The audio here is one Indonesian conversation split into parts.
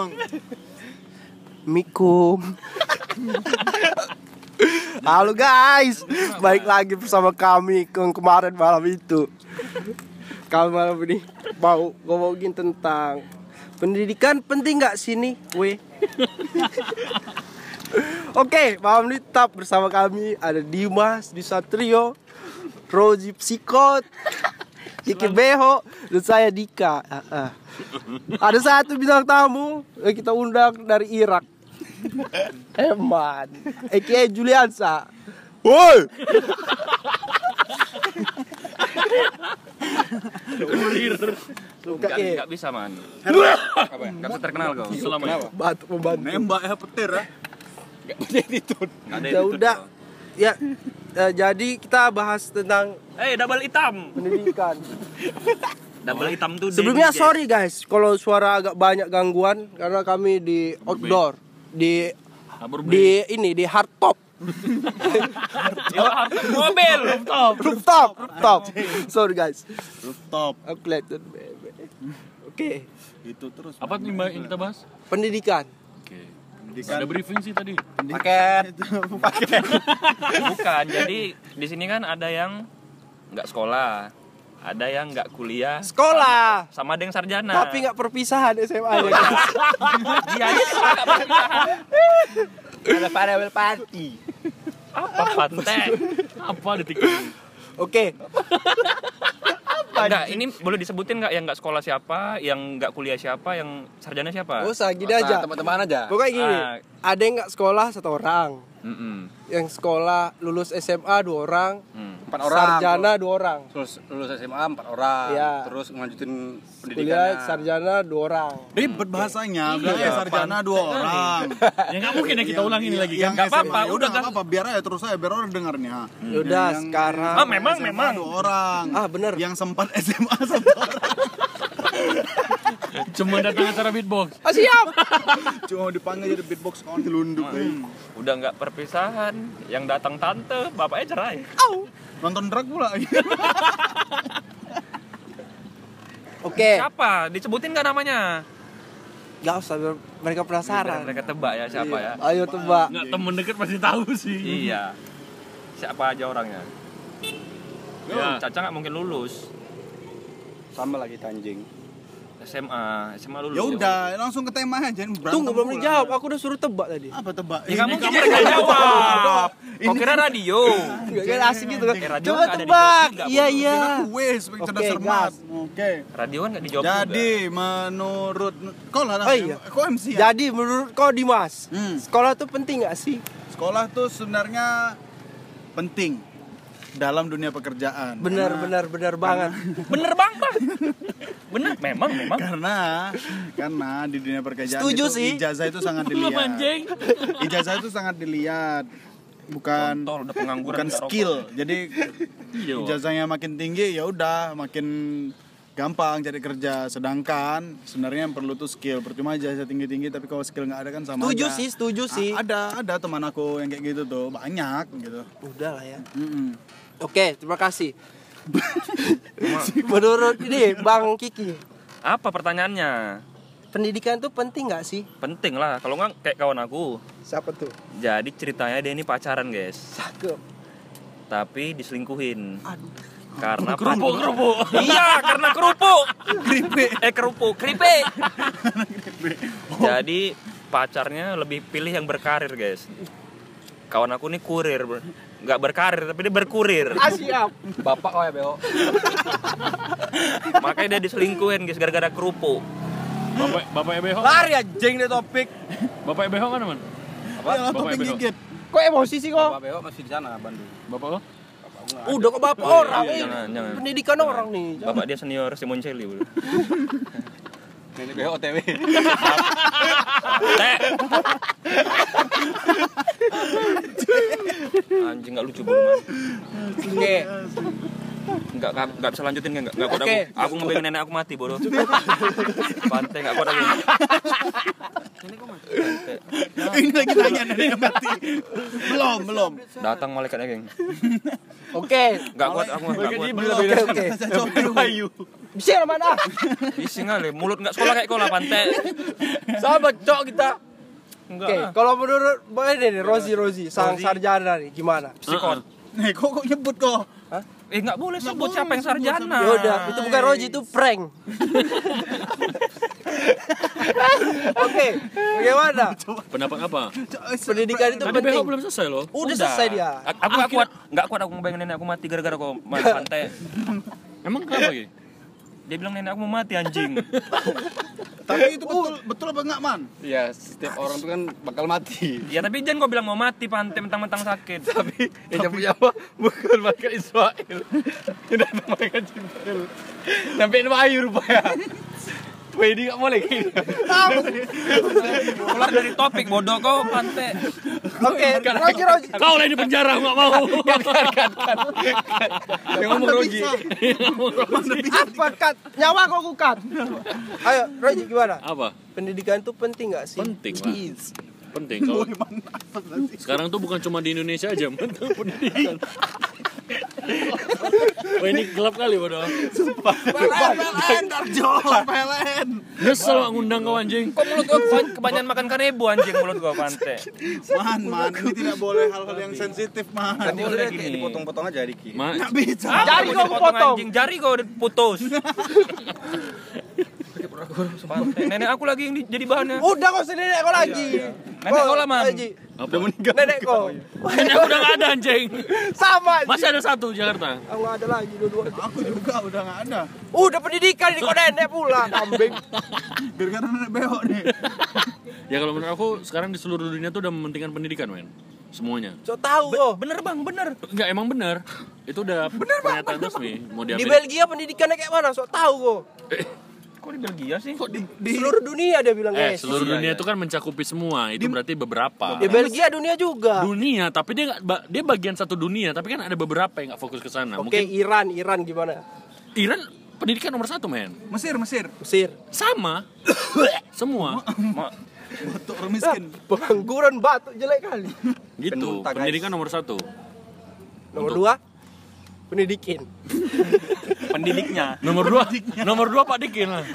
bang. Mikum. Halo guys, balik lagi bersama kami yang kemarin malam itu. Kami malam ini mau ngomongin tentang pendidikan penting nggak sini, we? Oke, malam ini tetap bersama kami ada Dimas, Disatrio, Roji Psikot, Kiki Beho, dan saya Dika. Ah, ah. Ada satu bintang tamu yang kita undang dari Irak. Eman, Eki Juliansa. Woi, suka Nggak, eh nggak bisa man apa ya? nggak bisa terkenal kau selama ini batu membantu. Nembak ya petir ya. nggak ada Ya itu udah, ya eh, jadi kita bahas tentang eh double hitam pendidikan. double hitam tuh Sebelumnya Denny, sorry guys kalau suara agak banyak gangguan karena kami di outdoor di di ini di hardtop mobil rooftop rooftop rooftop sorry guys Rooftop. bebe oke Itu terus. Apa nih mbak yang kita bahas? pendidikan Oke. Pendidikan. Ada briefing sih tadi. paket Itu paket. bukan jadi di sini kan ada yang nggak sekolah ada yang nggak kuliah. Sekolah. Sama ada yang sarjana. Tapi nggak perpisahan SMA nya guys iya ada farewell party apa pantai? Apa detik ini? oke. Enggak, ini boleh disebutin nggak yang nggak sekolah siapa, yang nggak kuliah siapa, yang sarjana siapa? Gak usah gini aja. Teman-teman aja. pokoknya gini Ah. ada yang nggak sekolah satu orang Mm-mm. yang sekolah lulus SMA dua orang Hmm. Empat orang. sarjana dua orang Terus lulus SMA empat orang, Iya. terus ngelanjutin kuliah pendidikannya. sarjana dua orang Ribet bahasanya. Bilangnya sarjana dua orang. Ya nggak mungkin ya kita ulang ini lagi Yang kan? Nggak apa-apa, udah udah nggak kan. apa-apa. Biar aja terus aja biar orang dengarnya. Yang- sekarang Ah, memang, SMA memang. dua orang. Ah, bener. Yang sempat SMA satu orang. Cuma datang acara beatbox. ah, siap Cuma dipanggil jadi beatbox kawan telunduk. eh. Udah nggak perpisahan, yang datang tante, bapaknya cerai. Nonton drag pula. oke Siapa? Disebutin nggak namanya? Gak usah biar mereka penasaran Mereka tebak ya siapa ya? ayo tebak Nggak temen deket pasti tahu sih. Iya. Siapa aja orangnya? Ya. Caca nggak mungkin lulus. Sama lagi tanjing. SMA, SMA lulus. Ya udah, langsung ke tema aja. Berantem tunggu belum dijawab aku udah suruh tebak tadi Apa tebak? Ya kamu- mereka jawab. Kau kira radio? Kan asik gitu kan radio coba tebak iya iya Kira Oke, cerdas cermat. Oke. Radio kan nggak dijawab Jadi menurut kau lah, Oh iya. kau MC ya? jadi menurut kau Dimas Hmm. sekolah tuh penting gak sih Sekolah tuh sebenarnya penting dalam dunia pekerjaan. bener Karena- bener bener banget Bener bang, bang. Bener, memang, memang. Karena karena di dunia pekerjaan Setuju itu sih. ijazah itu sangat Lu dilihat. anjing. Ijazah itu sangat dilihat. Bukan Kontol, udah pengangguran, bukan skill. Jadi Iya. Ijazahnya makin tinggi ya udah makin gampang cari kerja sedangkan sebenarnya yang perlu tuh skill percuma ijazah tinggi tinggi tapi kalau skill nggak ada kan sama setuju aja. sih setuju A- ada ada teman aku yang kayak gitu tuh banyak gitu udah lah ya Mm-mm. Oke terima kasih menurut ini Bang Kiki Apa pertanyaannya? pendidikan tuh penting gak sih Penting lah, kalau nggak kayak kawan aku. siapa tuh Jadi ceritanya dia ini pacaran guys, cakep tapi diselingkuhin. aduh Karena Kerupuk, kerupuk. iya, karena kerupuk. Eh kerupuk, keripik. Jadi pacarnya lebih pilih yang berkarir guys. Kawan aku nih kurir, bro. Nggak berkarir tapi dia berkurir. ah siap Bapak kau ya Beo. Makanya dia diselingkuhin guys gara-gara kerupuk. Bapak Bapak EBH. lari anjing deh topik Bapak EBH mana, Man? apa ya, Bapak gigit kok emosi sih kok Bapak Beo masih di sana Bandung. Bapak lo? udah kok bapak Oh, iya, orang iya, ini jangan, jangan. pendidikan orang nih Bapak dia senior Simon Celi Ini Beo OTW. Anjing nggak lucu. Man. oke Nggak nggak nggak bisa lanjutin nggak nggak kuat aku. Aku ngebayangin nenek aku mati bodoh. Pantai nggak kuat aku. ini lagi tanya dari yang mati belum belum Datang malaikatnya geng. oke Nggak kuat aku nggak kuat. oke oke dulu. Bisa mana? Bising kali, mulut nggak sekolah kayak kau lah pantai. Sahabat cok kita. Enggak. Oke, kalau menurut Boy ini nih, Rozi Rozi, sang sarjana nih, gimana? Psikot. Nih, kok kok nyebut kok? Eh nggak boleh sebut boleh siapa yang sarjana. Ya udah, itu bukan Rozi, itu prank. Oke, bagaimana? Pendapat apa? Pendidikan itu Tadi penting. Belum selesai loh. Udah selesai dia. A- Aku nggak kuat, nggak kuat aku ngebayangin nenek aku mati gara-gara kau main pantai. Emang kenapa gitu? Dia bilang nenek aku mau mati anjing. Tapi itu betul betul apa enggak, Man? Iya, setiap orang tuh kan bakal mati. ya tapi jangan kau bilang mau mati pantai mentang-mentang sakit. Tapi yang punya apa? Bukan malaikat Israel. Yang datang malaikat Jibril. Sampai ini ayu rupanya. Ini gak boleh kayak gitu. Keluar dari topik bodoh kau pantai. Oke, Rozi Rozi. Kau lah di penjara, nggak mau. Yang ngomong Rogi. Apa kat? Nyawa kok aku kat. Ayo, Rozi gimana? Apa? Pendidikan itu penting gak sih? Penting lah. Penting kalau sekarang tuh bukan cuma di Indonesia aja, tentang pendidikan. Wah ini gelap kali bodoh. PLN, Darjo, PLN. Nyesel nggak ngundang kau anjing. Kok mulut gua keban- kebanyakan makan kanebo anjing mulut gua pantai. Man, man, ini tidak boleh hal-hal yang sensitif, man. Boleh udah dipotong-potong aja Diki. Ma, Nggak bisa. Jari Aku kau dipotong potong. anjing, jari kau udah putus. Nenek aku lagi yang di- jadi bahannya. Udah kau sendiri kau lagi. Nenek kau lah, Man. Rozi. Udah meninggal. Nenek kau. ini udah nggak ada anjing. Sama. Masih ada satu di Jakarta. Aku ada lagi dua-dua. Aku juga udah nggak ada. Udah pendidikan di kau nenek pula, kambing. Gara-gara nenek behok nih. Ya kalau menurut aku sekarang di seluruh dunia tuh udah mementingkan pendidikan, men. Semuanya. So tahu kok. Bener bang, bener. Enggak emang bener. Itu udah pernyataan resmi. Mau Di diambil. Belgia pendidikannya kayak mana? So tahu kok. Kok di Belgia sih? Di seluruh dunia dia bilang Eh, guys. seluruh Iya, dunia iya. itu kan mencakupi semua. Itu berarti beberapa. Di Belgia dunia juga. Dunia, tapi dia nggak ba- dia bagian satu dunia, tapi kan ada beberapa yang nggak fokus ke sana. Oke, Mungkin Iran, Iran gimana? Iran pendidikan nomor satu, men. Mesir, Mesir. Mesir. Sama. Semua. Ma- Batuk orang miskin. Pengangguran batuk jelek kali. Gitu. Pendidikan nomor satu. Nomor dua, pendidikin. pendidiknya. Nomor dua, nomor dua Pak Dikin lah.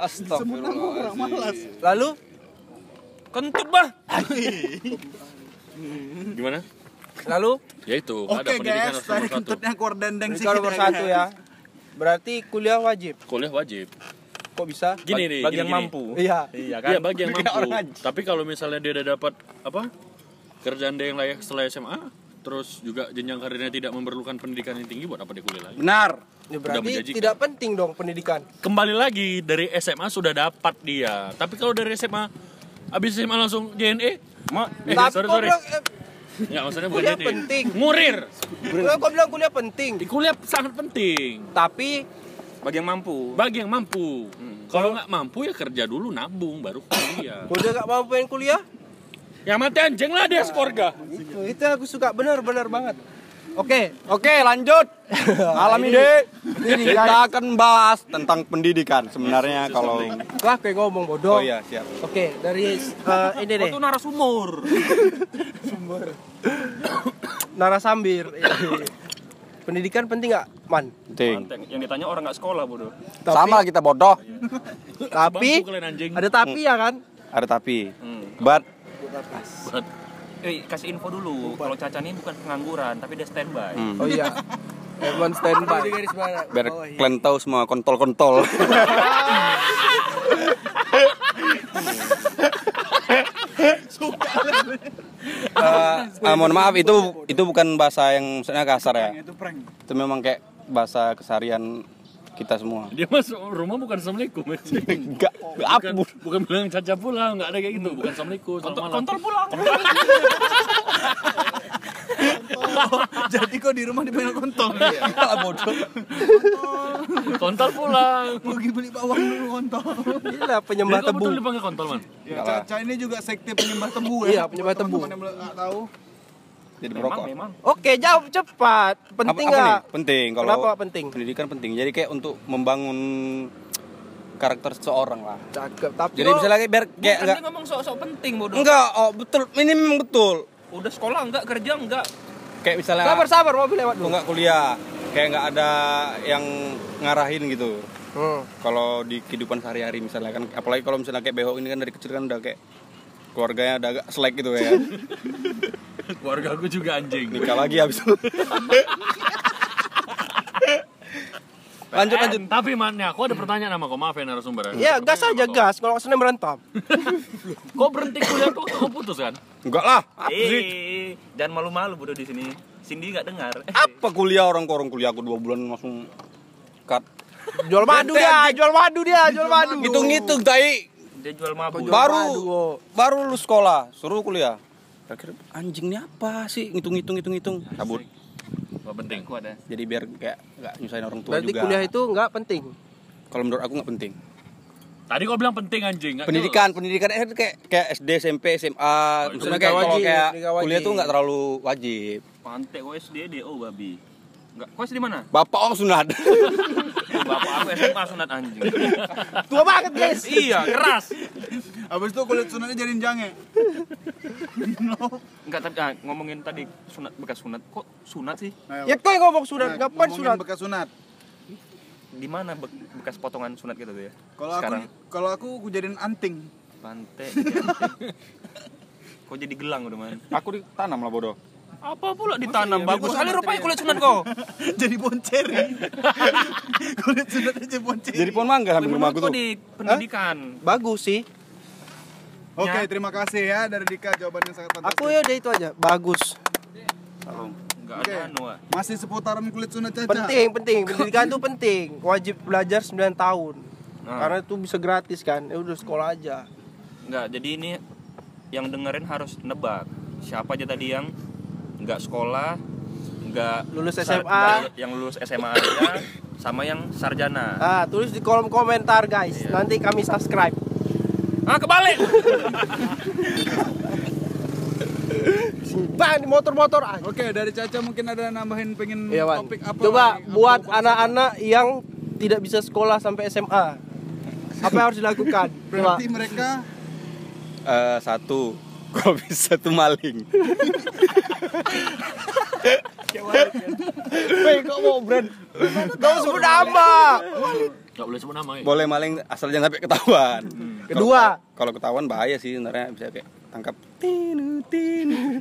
Astagfirullah. Lalu Kentut bah. Gimana? lalu Ya itu, ada Oke pendidikan guys, harus tadi kentutnya keluar dendeng pendidikan nomor satu ya. Berarti kuliah wajib. Kuliah wajib. Kok bisa? Gini nih, bagi gini, yang gini. mampu. Iya. Iya Iya, bagi yang mampu. Tapi kalau misalnya dia udah dapat apa? Kerjaan dia yang layak setelah SMA, terus juga jenjang karirnya tidak memerlukan pendidikan yang tinggi buat apa dia kuliah lagi? Benar. Ya, berarti tidak penting dong pendidikan. Kembali lagi dari SMA sudah dapat dia. Tapi kalau dari SMA habis SMA langsung JNE, Ma, eh, Tapi sorry sorry. bilang, eh, Enggak, maksudnya bukan kuliah JNE. penting. Ngurir. kok bilang kuliah penting. Di kuliah sangat penting. Tapi bagi yang mampu. Bagi yang mampu. Kalau nggak mampu ya kerja dulu nabung baru kuliah. kuliah gak mampu yang kuliah? yang mati anjing lah dia sekeluarga. Itu, itu aku suka benar-benar banget. Oke, Oke, lanjut. Malam ini ini kita akan bahas tentang pendidikan sebenarnya kalau lah kayak ngomong bodoh. Oh iya, siap. Oke, dari eh, ini deh. Itu narasumur. narasambir. Pendidikan penting nggak, Man? Penting. Yang ditanya orang nggak sekolah bodoh. Tapi, Sama kita bodoh. tapi kalian anjing. ada tapi ya kan? Ada tapi. Hmm. But Buat- Eh, kasih info dulu. Kalau Caca ini bukan pengangguran, tapi dia standby. hmm, Oh iya. Emang standby. biar kalian tahu semua kontol-kontol. Eh, eh, mohon maaf itu itu bukan bahasa yang maksudnya kasar ya. Itu prank. Itu memang kayak bahasa keseharian kita semua. Dia masuk rumah bukan assalamualaikum. Enggak, Bukan, apa bukan bilang caca pulang, nggak ada kayak gitu. Bukan assalamualaikum, selamat malam. Kontol. Jadi kok di rumah dipanggil kontol ya? bodoh. Kontol pulang. Pergi beli bawang dulu kontol. Inilah penyembah tebu. betul dipanggil kontol man? Ya, Caca ini juga sekte penyembah tebu ya. Iya, penyembah tebu. teman-teman yang belum nggak tahu. Jadi Memang, merokok. memang. Oke, jawab cepat. Penting nggak? Penting kalau Kenapa penting? Pendidikan penting. Jadi kayak untuk membangun karakter seseorang lah. Cakep. Tapi Jadi misalnya kayak biar kayak enggak ngomong sok-sok penting bodoh. enggak oh betul ini memang betul. udah sekolah enggak kerja enggak Kayak misalnya Sabar sabar mobil lewat lu dulu. nggak kuliah, kayak nggak ada yang ngarahin gitu. Hmm. Kalau di kehidupan sehari-hari misalnya kan, apalagi kalau misalnya kayak Beho ini kan dari kecil kan udah kayak keluarganya udah agak selek gitu ya. Keluarga aku juga anjing. Nikah lagi habis itu. lanjut Eh, lanjut. Tapi mannya aku ada pertanyaan sama kau maaf ya narasumber. Ya gas aja gas. Kalau ke sana berantem. Kok berhenti kuliah tuh kau putus kan? Enggak lah. Apa sih? eh jangan malu-malu bodoh di sini Cindy nggak dengar eh, Apa kuliah orang orang kuliah aku dua bulan langsung cut. Jual madu dia, jual madu dia, jual madu. Ngitung-ngitung tai. dia jual mabuk Baru madu, kok. baru lulus sekolah, suruh kuliah. Akhirnya anjing ini apa sih? Ngitung-ngitung ngitung-ngitung. Cabut. Gak penting. aku ada Jadi biar kayak nggak nyusahin orang tua Berarti juga. kuliah itu nggak penting. Kalau menurut aku nggak penting. Tadi kau bilang penting anjing. nggak Pendidikan, pendidikan eh, kayak kayak SD, SMP, SMA. Misalnya pendidikan kayak kalau wajib, kayak wajib. kuliah tuh nggak terlalu wajib. pantai kok SD DO babi Enggak, kau SD mana? Bapak orang sunat. Bapak aku SMA sunat anjing. Tua banget guys. iya, keras. Habis itu kulit sunatnya jadiin jange. Enggak tadi ah, ngomongin tadi sunat bekas sunat. Kok sunat sih? Ya kau yang ngomong sunat, nah, ngapain ngomongin sunat? bekas sunat. Di mana be- bekas potongan sunat gitu tuh ya? Kalau aku Sekarang kalau aku aku jadiin anting. pantai. Kok jadi gelang udah man? aku ditanam lah bodoh. Apa pula ditanam bagus kali rupanya kulit sunat kau. jadi boncer. kulit sunat aja boncer. Jadi pohon mangga hampir rumah aku Menurut kau tuh. di pendidikan. Bagus sih. Oke, Ya. terima kasih ya dari Dika jawabannya sangat fantastis. Aku ya udah itu aja. Bagus. Enggak Oke. ada anu. ah. Masih seputaran kulit sunat caca. Penting, penting. Pendidikan itu penting. Wajib belajar 9 tahun. Nah. Karena itu bisa gratis kan. Ya udah sekolah aja. Enggak, jadi ini yang dengerin harus nebak. Siapa aja tadi yang enggak sekolah, enggak Lulus sar- SMA. yang lulus SMA aja sama yang sarjana. Ah, tulis di kolom komentar guys. Nanti kami subscribe. Ah, kebalik. Bang, di motor-motor ah. Oke, dari Caca mungkin ada nambahin pengen Iya, Wan. topik apa? Coba Apa buat anak-anak yang tidak bisa sekolah sampai SMA. Apa yang harus dilakukan? Coba. Berarti mereka Eh, satu, kalau bisa tuh maling. Weh, kok mau brand? Kau sebut nama. Gak boleh sebut nama ya. Boleh maling asal jangan sampai ketahuan. Kedua. Kalau- ketahuan bahaya sih sebenarnya bisa kayak tangkap. Tinu tinu.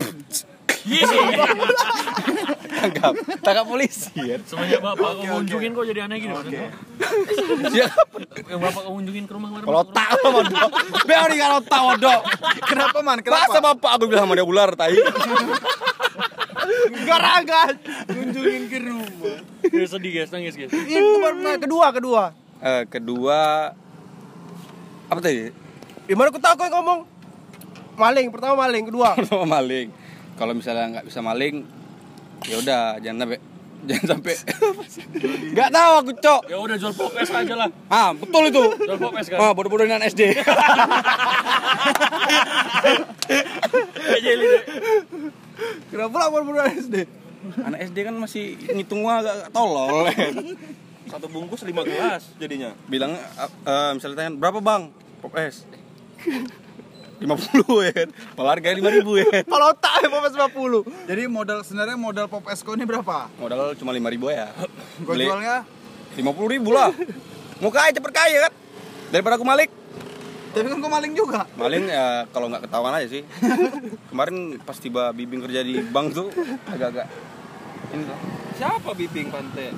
tangkap, tangkap polisi ya. Semenjak bapak kau kunjungin kok jadi aneh gini maksudnya. Siapa? Yang bapak kunjungin ke rumah kemarin. Kalau tak sama dok. Biar nih kalau tak dok. kenapa man? Masa Kenapa? bapak aku bilang sama dia ular tai. Garangan. Kunjungin ke rumah. Dia sedih guys, nangis guys. Itu baru nah, kedua, kedua. Eh, kedua apa tadi? Gimana aku tahu kau yang ngomong? Maling, pertama maling, kedua. Pertama maling. Kalau misalnya nggak bisa maling, ya udah jangan sampai jangan sampai nggak tahu aku cok Ya udah jual pokes aja lah. ah betul itu Jual pokes kan. ah bodoh-bodohin anak SD. Kenapa lah baru SD? anak SD kan masih ngitung agak tolol Satu bungkus 5 gelas jadinya. bilang eh, misalnya tanya berapa bang? Pop es. 50 ya kan? Padahal harganya 5000 ya kan? Kalau tak ya Popes 50. Jadi modal sebenarnya modal pop esko ini berapa? modal cuma 5000 ya. Gua jualnya? 50 ribu lah. Mau kaya cepet kaya kan? Daripada aku malik tapi kan gua maling juga. maling ya kalau nggak ketahuan aja sih. Kemarin pas tiba bibing kerja di bank tuh agak-agak ini tuh Siapa bibing pantai?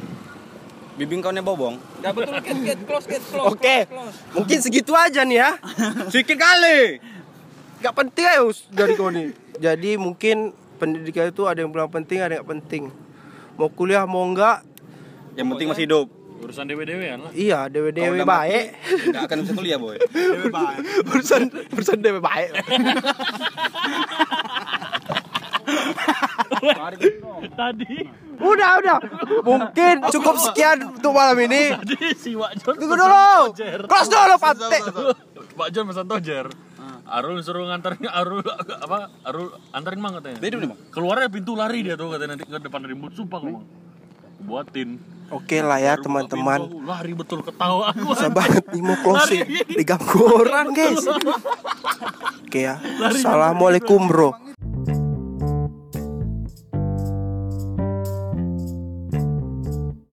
Bibing kawannya bobong Enggak betul get get close get close. Oke. close, close. Mungkin segitu aja nih ya. sedikit kali Gak penting ya Us, dari kau nih. Jadi mungkin pendidikan itu ada yang bilang penting, ada yang gak penting. Mau kuliah mau enggak, yang penting masih hidup Urusan dewe-dewe kan lah. iya dewe-dewe baik. mati, nggak akan bisa kuliah boy urusan urusan dewe baik. Tadi Udah, udah. Mungkin cukup sekian untuk malam ini. tadi si Wak John Tunggu dulu. Kelas dulu, Pate. Pak John pesan tojer. Arul suruh nganterin Arul apa? Arul anterin mang katanya. Beda nih bang Keluarnya pintu lari dia tuh katanya nanti ke depan rimut sumpah ngomong. Buatin. Oke lah ya teman-teman. Lari betul ketawa aku. Susah banget nih mau closing. Diganggu orang guys. Oke ya. Assalamualaikum bro.